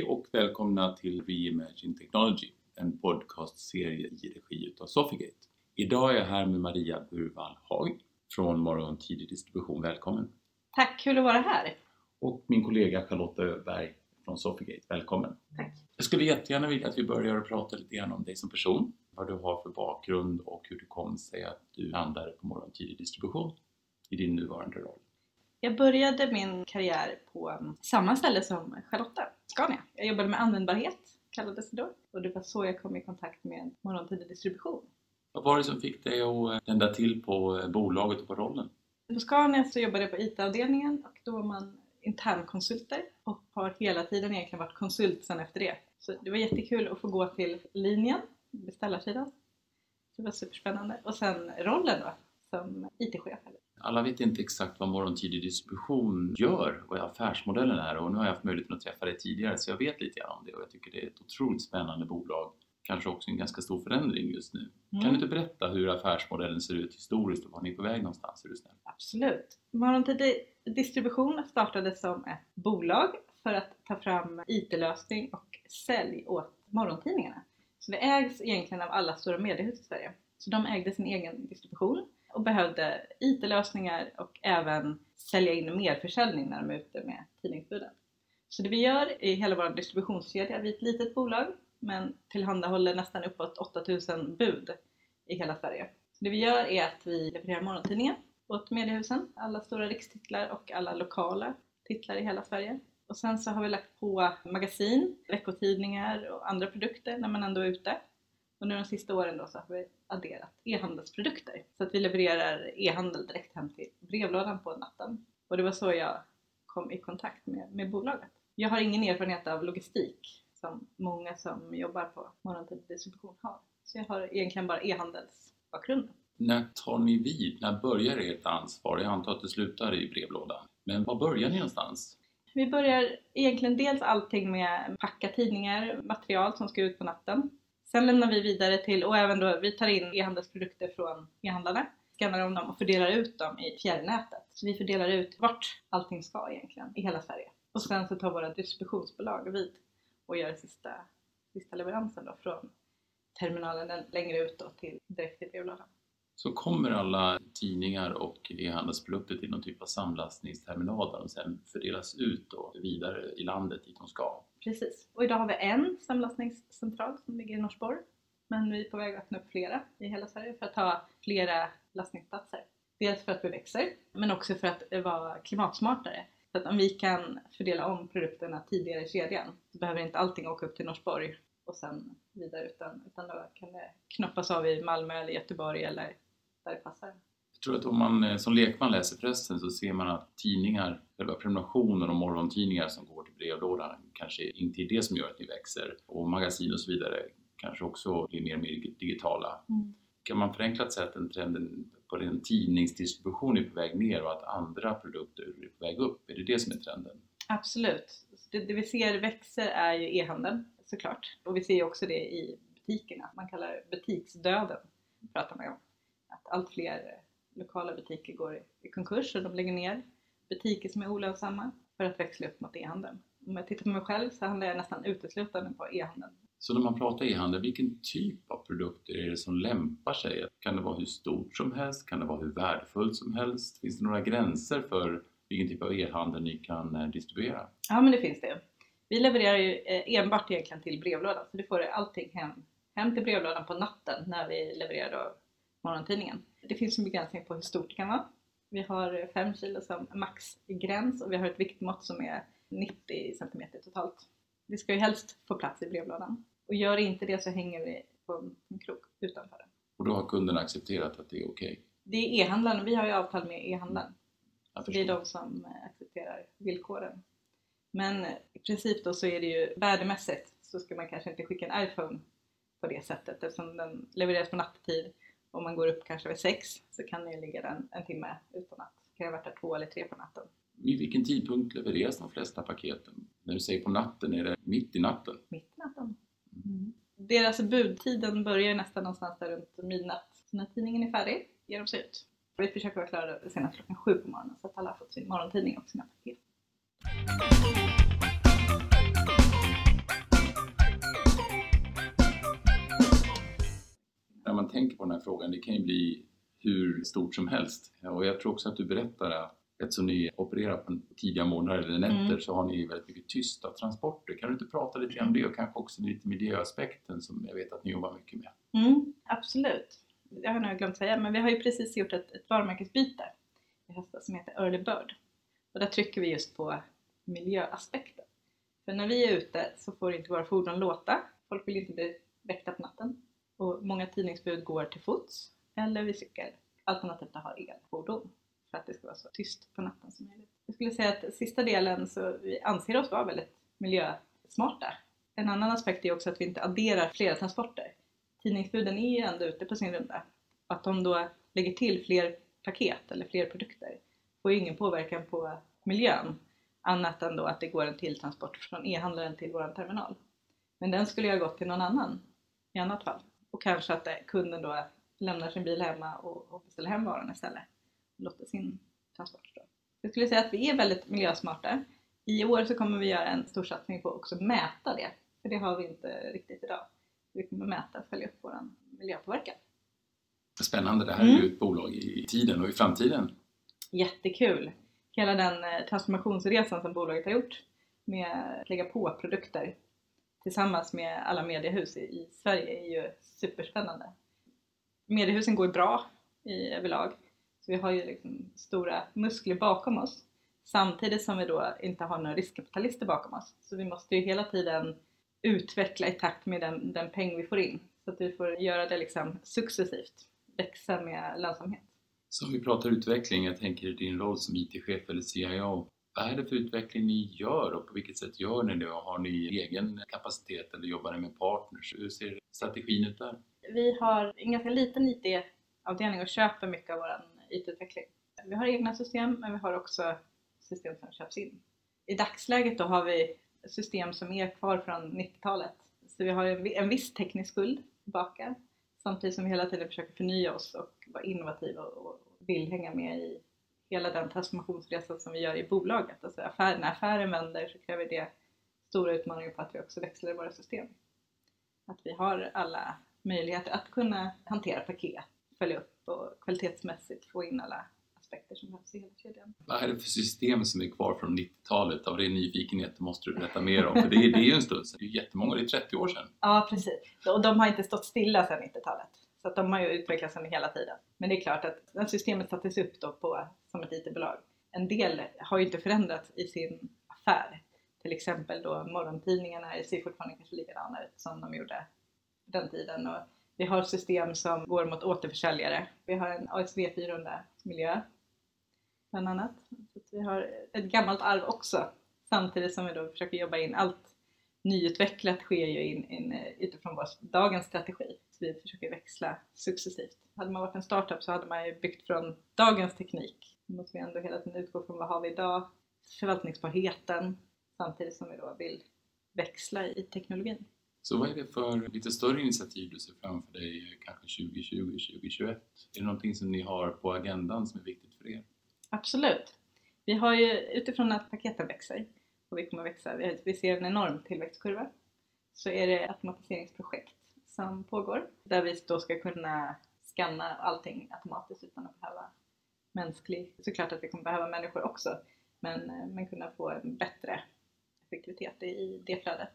Hej och välkomna till Reimagine Technology, en podcastserie i regi utav Sofigate. Idag är jag här med Maria Burvall Haag från Morgon Tidig Distribution. Välkommen! Tack, kul att vara här! Och min kollega Charlotta Öberg från Sofigate. Välkommen! Tack! Jag skulle jättegärna vilja att vi börjar prata lite grann om dig som person, vad du har för bakgrund och hur det kom sig att du landade på Morgon Tidig Distribution i din nuvarande roll. Jag började min karriär på samma ställe som Charlotta, Scania. Jag jobbade med användbarhet, kallades det då. Och det var så jag kom i kontakt med morgontidig distribution. Vad var det som fick dig att vända till på bolaget och på rollen? På Scania så jobbade jag på IT-avdelningen och då var man internkonsulter och har hela tiden egentligen varit konsult sen efter det. Så det var jättekul att få gå till linjen, beställarsidan. Det var superspännande. Och sen rollen då, som IT-chef. Alla vet inte exakt vad morgontidig distribution gör, vad affärsmodellen är och nu har jag haft möjligheten att träffa dig tidigare så jag vet lite grann om det och jag tycker det är ett otroligt spännande bolag. Kanske också en ganska stor förändring just nu. Mm. Kan du inte berätta hur affärsmodellen ser ut historiskt och var ni är på väg någonstans? Är du snäll? Absolut. Morgontidig distribution startade som ett bolag för att ta fram IT-lösning och sälj åt morgontidningarna. Så det ägs egentligen av alla stora mediehus i Sverige. Så de ägde sin egen distribution och behövde IT-lösningar och även sälja in merförsäljning när de är ute med tidningsbuden. Så det vi gör i hela vår distributionskedja, vi är ett litet bolag men tillhandahåller nästan uppåt 8000 bud i hela Sverige. Så det vi gör är att vi levererar morgontidningen åt mediehusen, alla stora rikstitlar och alla lokala titlar i hela Sverige. Och sen så har vi lagt på magasin, veckotidningar och andra produkter när man ändå är ute. Och nu de sista åren då så har vi adderat e-handelsprodukter. Så att vi levererar e-handel direkt hem till brevlådan på natten. Och det var så jag kom i kontakt med, med bolaget. Jag har ingen erfarenhet av logistik som många som jobbar på morgontid distribution har. Så jag har egentligen bara e-handelsbakgrunden. När tar ni vid? När börjar ert ansvar? Jag antar att det slutar i brevlådan. Men var börjar ni någonstans? Vi börjar egentligen dels allting med packa tidningar, material som ska ut på natten. Sen lämnar vi vidare till, och även då, vi tar in e-handelsprodukter från e-handlarna, skannar om dem och fördelar ut dem i fjärrnätet. Så vi fördelar ut vart allting ska egentligen, i hela Sverige. Och sen så tar våra distributionsbolag vid och gör sista, sista leveransen då från terminalen längre ut då till direkt till brevlådan. Så kommer alla tidningar och e-handelsprodukter till någon typ av samlastningsterminal där de sen fördelas ut då vidare i landet dit de ska? Precis. Och idag har vi en samlastningscentral som ligger i Norsborg. Men vi är på väg att öppna upp flera i hela Sverige för att ha flera lastningsplatser. Dels för att vi växer, men också för att vara klimatsmartare. Så att om vi kan fördela om produkterna tidigare i kedjan så behöver inte allting åka upp till Norsborg och sen vidare utan, utan då kan det knoppas av i Malmö eller Göteborg eller där det passar. Jag tror att om man eh, som lekman läser pressen så ser man att tidningar, själva prenumerationer och morgontidningar som går till brevlådan kanske inte är det som gör att ni växer och magasin och så vidare kanske också blir mer och mer digitala. Mm. Kan man förenklat säga att den trenden på den tidningsdistribution är på väg ner och att andra produkter är på väg upp? Är det det som är trenden? Absolut. Det, det vi ser växer är ju e-handeln såklart och vi ser också det i butikerna. Man kallar det butiksdöden, pratar man om. Allt fler lokala butiker går i konkurs och de lägger ner butiker som är olönsamma för att växla upp mot e-handeln. Om jag tittar på mig själv så handlar jag nästan uteslutande på e-handeln. Så när man pratar e-handel, vilken typ av produkter är det som lämpar sig? Kan det vara hur stort som helst? Kan det vara hur värdefullt som helst? Finns det några gränser för vilken typ av e-handel ni kan eh, distribuera? Ja, men det finns det. Vi levererar ju eh, enbart egentligen till brevlådan, så du får allting hem, hem till brevlådan på natten när vi levererar då morgontidningen. Det finns en begränsning på hur stort det kan vara. Vi har 5 kilo som maxgräns och vi har ett viktmått som är 90 cm totalt. Det ska ju helst få plats i brevlådan. Och gör inte det så hänger vi på en krok utanför den. Och då har kunden accepterat att det är okej? Okay. Det är e-handlaren, vi har ju avtal med e-handlaren. Så det är de som accepterar villkoren. Men i princip då så är det ju värdemässigt så ska man kanske inte skicka en iPhone på det sättet eftersom den levereras på nattetid om man går upp kanske vid sex så kan den ligga en, en timme ut på natt. Det kan ha varit där två eller tre på natten. Vid vilken tidpunkt levereras de flesta paketen? När du säger på natten, är det mitt i natten? Mitt i natten. Mm. Deras budtiden börjar nästan någonstans där runt midnatt. Så när tidningen är färdig ger de sig ut. Vi försöker vara klara senast klockan sju på morgonen så att alla har fått sin morgontidning och sina paket. Här frågan, det kan ju bli hur stort som helst. Och jag tror också att du berättar att eftersom ni opererar på tidiga morgnar eller nätter Mm. så har ni väldigt mycket tysta transporter. Kan du inte prata lite grann om det och kanske också lite miljöaspekten som jag vet att ni jobbar mycket med? Mm, absolut. Jag har nog glömt säga, men vi har ju precis gjort ett, ett varumärkesbyte i höstas som heter Early Bird. Och där trycker vi just på miljöaspekten. För när vi är ute så får inte våra fordon låta. Folk vill inte bli på. Och många tidningsbud går till fots eller vid cykel. Alternativt att ha elfordon för att det ska vara så tyst på natten som möjligt. Jag skulle säga att sista delen så vi anser oss vara väldigt miljösmarta. En annan aspekt är också att vi inte adderar flera transporter. Tidningsbuden är ju ändå ute på sin runda. Att de då lägger till fler paket eller fler produkter får ju ingen påverkan på miljön annat än då att det går en till transport från e-handlaren till vår terminal. Men den skulle ju ha gått till någon annan i annat fall. Och kanske att eh, kunden då lämnar sin bil hemma och, och beställer hem varan istället och låter sin transport stå. Jag skulle säga att vi är väldigt miljösmarta. I år så kommer vi göra en stor satsning på att också mäta det, för det har vi inte riktigt idag. Vi kommer mäta och följa upp vår miljöpåverkan. Spännande, det här är Mm. ju ett bolag i tiden och i framtiden. Jättekul! Hela den eh, transformationsresan som bolaget har gjort med att lägga på produkter tillsammans med alla mediehus i, i Sverige är ju superspännande. Mediehusen går ju bra i, överlag, så vi har ju liksom stora muskler bakom oss samtidigt som vi då inte har några riskkapitalister bakom oss. Så vi måste ju hela tiden utveckla i takt med den, den peng vi får in så att vi får göra det liksom successivt, växa med lönsamhet. Så om vi pratar utveckling, jag tänker din roll som IT-chef eller CIO. Vad är det för utveckling ni gör och på vilket sätt gör ni det? Och Har ni egen kapacitet eller jobbar ni med partners? Hur ser strategin ut där? Vi har en ganska liten IT-avdelning och köper mycket av vår IT-utveckling. Vi har egna system men vi har också system som köps in. I dagsläget då har vi system som är kvar från 90-talet. Så vi har en viss teknisk skuld tillbaka samtidigt som vi hela tiden försöker förnya oss och vara innovativa och vill hänga med i hela den transformationsresan som vi gör i bolaget. Alltså affär, när affären vänder så kräver det stora utmaningar på att vi också växlar i våra system. Att vi har alla möjligheter att kunna hantera paket, följa upp och kvalitetsmässigt få in alla aspekter som behövs i hela kedjan. Vad är det för system som är kvar från 90-talet? Av ren nyfikenhet måste du berätta mer om. För det är, det är ju en stund sedan. Det är jättemånga, det är 30 år sedan. Ja, precis. Och de har inte stått stilla sedan 90-talet. Så att de har ju utvecklats under hela tiden. Men det är klart att när systemet sattes upp då på, som ett IT-bolag, en del har ju inte förändrats i sin affär. Till exempel då morgontidningarna ser fortfarande kanske likadana ut som de gjorde på den tiden. Och vi har system som går mot återförsäljare. Vi har en ASV400 miljö bland annat. Så att vi har ett gammalt arv också samtidigt som vi då försöker jobba in allt nyutvecklat sker ju in, in, eh, utifrån vår, dagens strategi. Så vi försöker växla successivt. Hade man varit en startup så hade man ju byggt från dagens teknik. Nu måste vi ändå hela tiden utgå från vad har vi idag, förvaltningsbarheten, samtidigt som vi då vill växla i teknologin. Så vad är det för lite större initiativ du ser framför dig kanske 2020, 2021? Är det någonting som ni har på agendan som är viktigt för er? Absolut. Vi har ju utifrån att paketen växer och vi kommer växa, vi- ser en enorm tillväxtkurva, så är det automatiseringsprojekt som pågår där vi då ska kunna scanna allting automatiskt utan att behöva mänsklig, såklart att vi kommer behöva människor också, men, eh, men kunna få en bättre effektivitet i det flödet.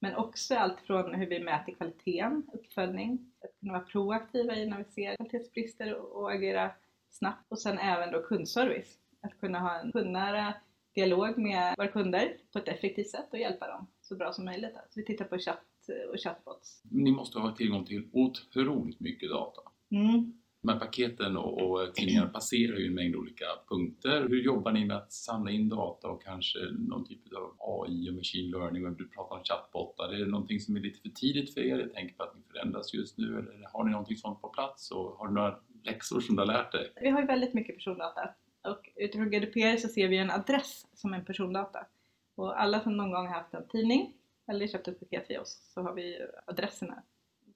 Men också allt från hur vi mäter kvaliteten, uppföljning, att kunna vara proaktiva i när vi ser kvalitetsbrister och agera snabbt och sen även då kundservice. Att kunna ha en kundnära dialog med våra kunder på ett effektivt sätt och hjälpa dem så bra som möjligt. Så vi tittar på chatt och chatbots. Ni måste ha tillgång till otroligt mycket data. Mm. De här paketen och, och tidningarna passerar ju en mängd olika punkter. Hur jobbar ni med att samla in data och kanske någon typ av AI och machine learning? Och du pratar om chattbottar. Är det någonting som är lite för tidigt för er? Jag tänker på att ni förändras just nu. Eller har ni någonting sånt på plats? Och har du några läxor som du har lärt dig? Vi har ju väldigt mycket persondata och utifrån GDPR så ser vi en adress som en persondata. Och alla som någon gång har haft en tidning eller köpt ett paket via oss så har vi adresserna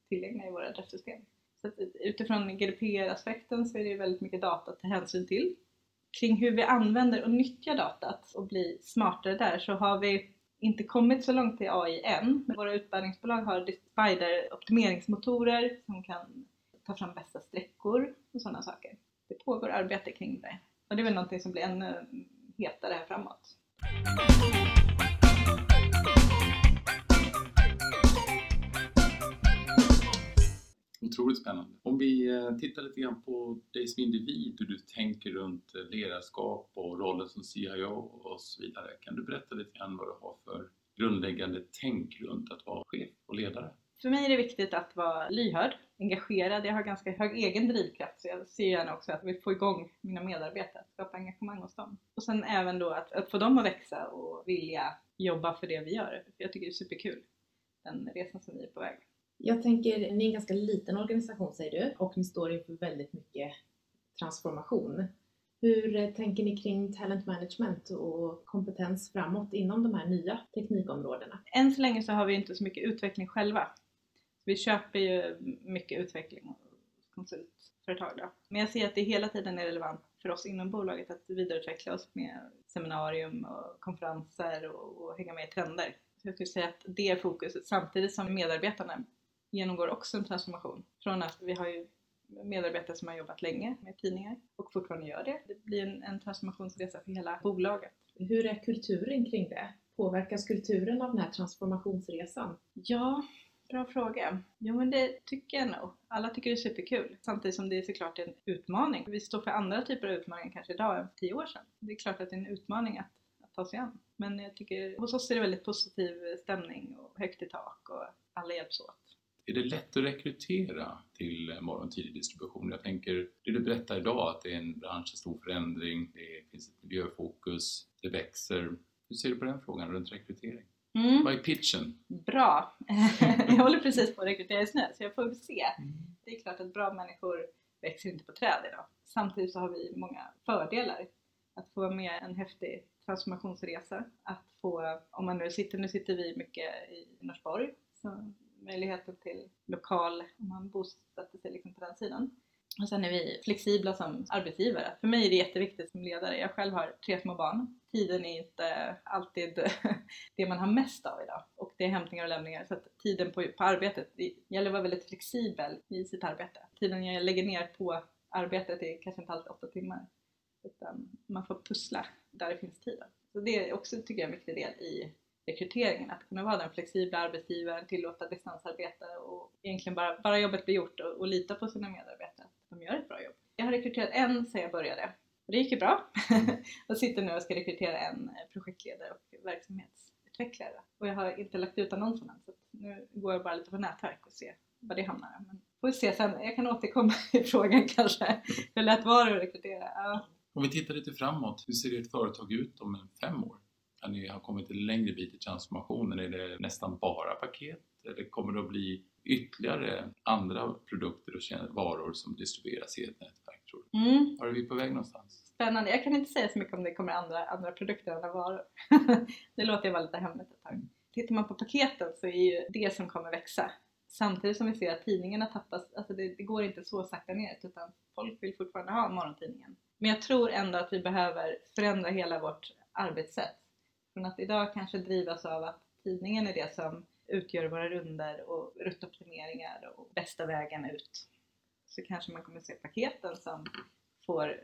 tillgängliga i våra adresssystem. Så utifrån GDPR-aspekten så är det väldigt mycket data att ta hänsyn till. Kring hur vi använder och nyttjar datat och blir smartare där så har vi inte kommit så långt till AI än. Men våra utbärningsbolag har Spider optimeringsmotorer som kan ta fram bästa sträckor och sådana saker. Det pågår arbete kring det. Och det är väl någonting som blir ännu hetare här framåt. Otroligt spännande. Om vi eh, tittar lite grann på dig som individ, hur du tänker runt eh, ledarskap och rollen som CIO och så vidare. Kan du berätta lite grann vad du har för grundläggande tänk runt att vara chef och ledare? För mig är det viktigt att vara lyhörd, engagerad. Jag har ganska hög egen drivkraft så jag ser gärna också att jag vill få igång mina medarbetare, skapa engagemang hos dem. Och sen även då att, att få dem att växa och vilja jobba för det vi gör. För jag tycker det är superkul, den resan som vi är på väg. Jag tänker, ni är en ganska liten organisation säger du och ni står inför väldigt mycket transformation. Hur eh, tänker ni kring talent management och kompetens framåt inom de här nya teknikområdena? Än så länge så har vi inte så mycket utveckling själva. Vi köper ju mycket utveckling och konsultföretag då. Men jag ser att det hela tiden är relevant för oss inom bolaget att vidareutveckla oss med seminarium och konferenser och, och hänga med i trender. Så jag skulle säga att det är fokuset samtidigt som medarbetarna genomgår också en transformation. Från att vi har ju medarbetare som har jobbat länge med tidningar och fortfarande gör det. Det blir en, en transformationsresa för hela bolaget. Hur är kulturen kring det? Påverkas kulturen av den här transformationsresan? Ja, bra fråga. Jo men det tycker jag nog. Alla tycker det är superkul. Samtidigt som det är såklart en utmaning. Vi står för andra typer av utmaningar kanske idag än för tio år sedan. Det är klart att det är en utmaning att, att ta sig an. Men jag tycker hos oss är det väldigt positiv stämning och högt i tak och alla hjälps åt. Är det lätt att rekrytera till morgontidig distribution? Jag tänker, det du berättar idag, att det är en bransch i stor förändring, det finns ett miljöfokus, det växer. Hur ser du på den frågan runt rekrytering? Mm. Vad är pitchen? Bra! jag håller precis på att rekrytera nu så jag får väl se. Det är klart att bra människor växer inte på träd idag. Samtidigt så har vi många fördelar. Att få vara med en häftig transformationsresa. Att få, om man nu sitter, nu sitter vi mycket i Norsborg, så möjligheten till lokal, om man bosatte sig liksom på den sidan. Och sen är vi flexibla som arbetsgivare. För mig är det jätteviktigt som ledare. Jag själv har tre små barn. Tiden är inte alltid det man har mest av idag. Och det är hämtningar och lämningar. Så att tiden på, på arbetet, det gäller att vara väldigt flexibel i sitt arbete. Tiden jag lägger ner på arbetet är kanske inte alltid åtta timmar. Utan man får pussla där det finns tid. Så det är också, tycker jag, en viktig del i rekryteringen. Att kunna vara den flexibla arbetsgivaren, tillåta distansarbete och egentligen bara, bara jobbet blir gjort och, och lita på sina medarbetare de gör ett bra jobb. Jag har rekryterat en sedan jag började och det gick ju bra. och sitter nu och ska rekrytera en projektledare och verksamhetsutvecklare. Och jag har inte lagt ut annonsen än så nu går jag bara lite på nätverk och ser vad det hamnar. Men får vi se sen. Jag kan återkomma i frågan kanske. Hur lätt var det att rekrytera? Ja. Om vi tittar lite framåt, hur ser ert företag ut om fem år? När ni har kommit en längre bit i transformationen, är det nästan bara paket? Eller kommer det att bli ytterligare andra produkter och varor som distribueras i ett nätverk tror du? Mm. Var är vi på väg någonstans? Spännande. Jag kan inte säga så mycket om det kommer andra, andra produkter andra varor. det låter jag vara lite hemligt ett tag. Tittar man på paketen så är ju det som kommer växa. Samtidigt som vi ser att tidningarna tappas, alltså det, det går inte så sakta ner utan folk vill fortfarande ha morgontidningen. Men jag tror ändå att vi behöver förändra hela vårt arbetssätt. Från att idag kanske drivas av att tidningen är det som utgör våra runder och ruttoptimeringar och bästa vägen ut. Så kanske man kommer se paketen som får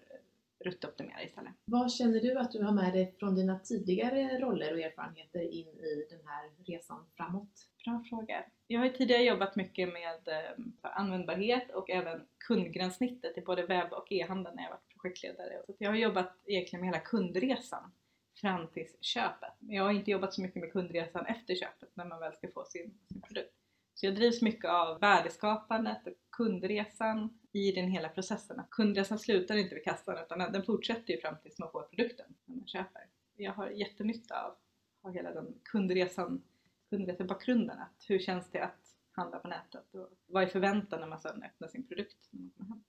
ruttoptimera istället. Vad känner du att du har med dig från dina tidigare roller och erfarenheter in i den här resan framåt? Bra fråga. Jag har tidigare jobbat mycket med eh, användbarhet och även kundgränssnittet i både webb och e-handel när jag varit projektledare. Så jag har jobbat egentligen med hela kundresan fram till köpet. Men jag har inte jobbat så mycket med kundresan efter köpet när man väl ska få sin, sin produkt. Så jag drivs mycket av värdeskapandet och kundresan i den hela processen. Kundresan slutar inte vid kassan utan den fortsätter ju fram tills man får produkten när man köper. Jag har jättenytta av, av hela den kundresan, kundresebakgrunden. Att hur känns det att handla på nätet och vad är förväntan när man sedan öppnar sin produkt när man kommer hem.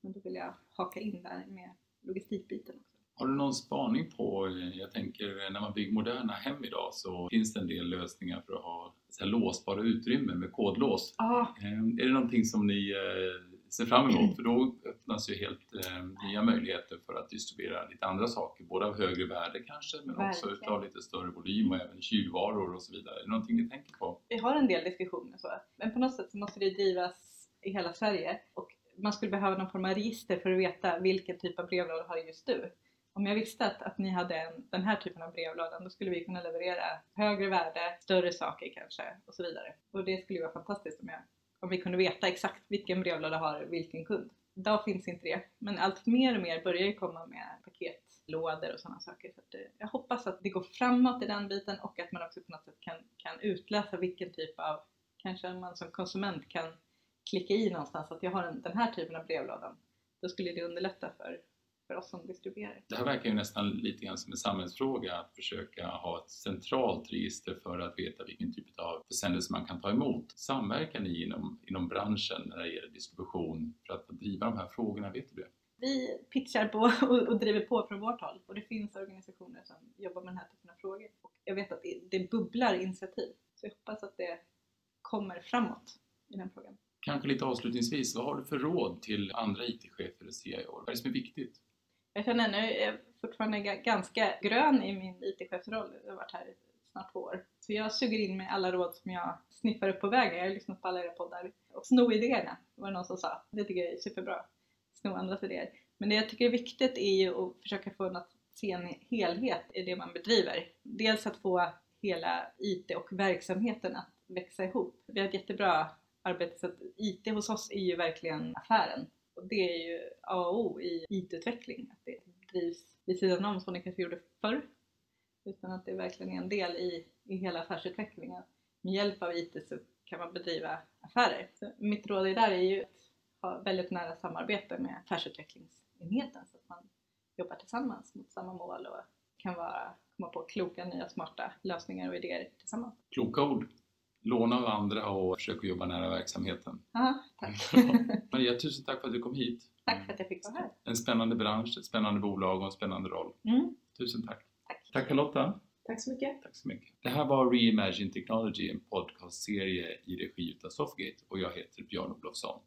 Men då vill jag haka in där med logistikbiten också. Har du någon spaning på, jag tänker när man bygger moderna hem idag så finns det en del lösningar för att ha så här, låsbara utrymmen med kodlås. Ah. Är det någonting som ni eh, ser fram emot? För då öppnas ju helt eh, nya möjligheter för att distribuera lite andra saker, både av högre värde kanske men också Verkligen. utav lite större volym och även kylvaror och så vidare. Är det någonting ni tänker på? Vi har en del diskussioner så, men på något sätt så måste det drivas i hela Sverige och man skulle behöva någon form av register för att veta vilken typ av brevlåda har just du. Om jag visste att, att ni hade en, den här typen av brevlåda då skulle vi kunna leverera högre värde, större saker kanske och så vidare. Och det skulle ju vara fantastiskt om, jag, om vi kunde veta exakt vilken brevlåda har vilken kund. Idag finns inte det, men allt mer och mer börjar ju komma med paketlådor och sådana saker. Så att, eh, jag hoppas att det går framåt i den biten och att man också på något sätt kan, kan utläsa vilken typ av, kanske man som konsument kan klicka i någonstans att jag har en, den här typen av brevlådan. Då skulle det underlätta för, för oss som distribuerar. Det här verkar ju nästan lite grann som en samhällsfråga att försöka ha ett centralt register för att veta vilken typ av försändelser man kan ta emot. Samverkar ni inom, inom branschen när det gäller distribution för att driva de här frågorna? Vet du det? Vi pitchar på och, och driver på från vårt håll och det finns organisationer som jobbar med den här typen av frågor. Och jag vet att det, det bubblar initiativ så jag hoppas att det kommer framåt i den frågan. Kanske lite avslutningsvis, vad har du för råd till andra IT-chefer eller CIO? Vad är det som är viktigt? Jag känner nu, jag är fortfarande ganska grön i min IT-chefsroll. Jag har varit här i snart två år. Så jag suger in mig alla råd som jag sniffar upp på vägen. Jag har lyssnat på alla era poddar. Och sno idéerna, var det någon som sa. Det tycker jag är superbra. Sno andras idéer. Men det jag tycker är viktigt är ju att försöka få en att se en helhet i det man bedriver. Dels att få hela IT och verksamheten att växa ihop. Vi har ett jättebra arbete så att IT hos oss är ju verkligen affären. Och det är ju A och O i IT-utveckling, att det drivs vid sidan om som det kanske gjorde förr. Utan att det verkligen är en del i, i hela affärsutvecklingen. Med hjälp av IT så kan man bedriva affärer. Så mitt råd där är ju att ha väldigt nära samarbete med affärsutvecklingsenheten så att man jobbar tillsammans mot samma mål och kan vara, komma på kloka, nya, smarta lösningar och idéer tillsammans. Kloka ord! Låna av andra och försöka jobba nära verksamheten. Ja, tack. Maria, tusen tack för att du kom hit. Tack för att jag fick vara här. En spännande bransch, ett spännande bolag och en spännande roll. Mm. Tusen tack. Tack. Tack Charlotta. Tack så mycket. Tack så mycket. Det här var Reimagine Technology, en podcastserie i regi utav Softgate och jag heter Björn Olofsson.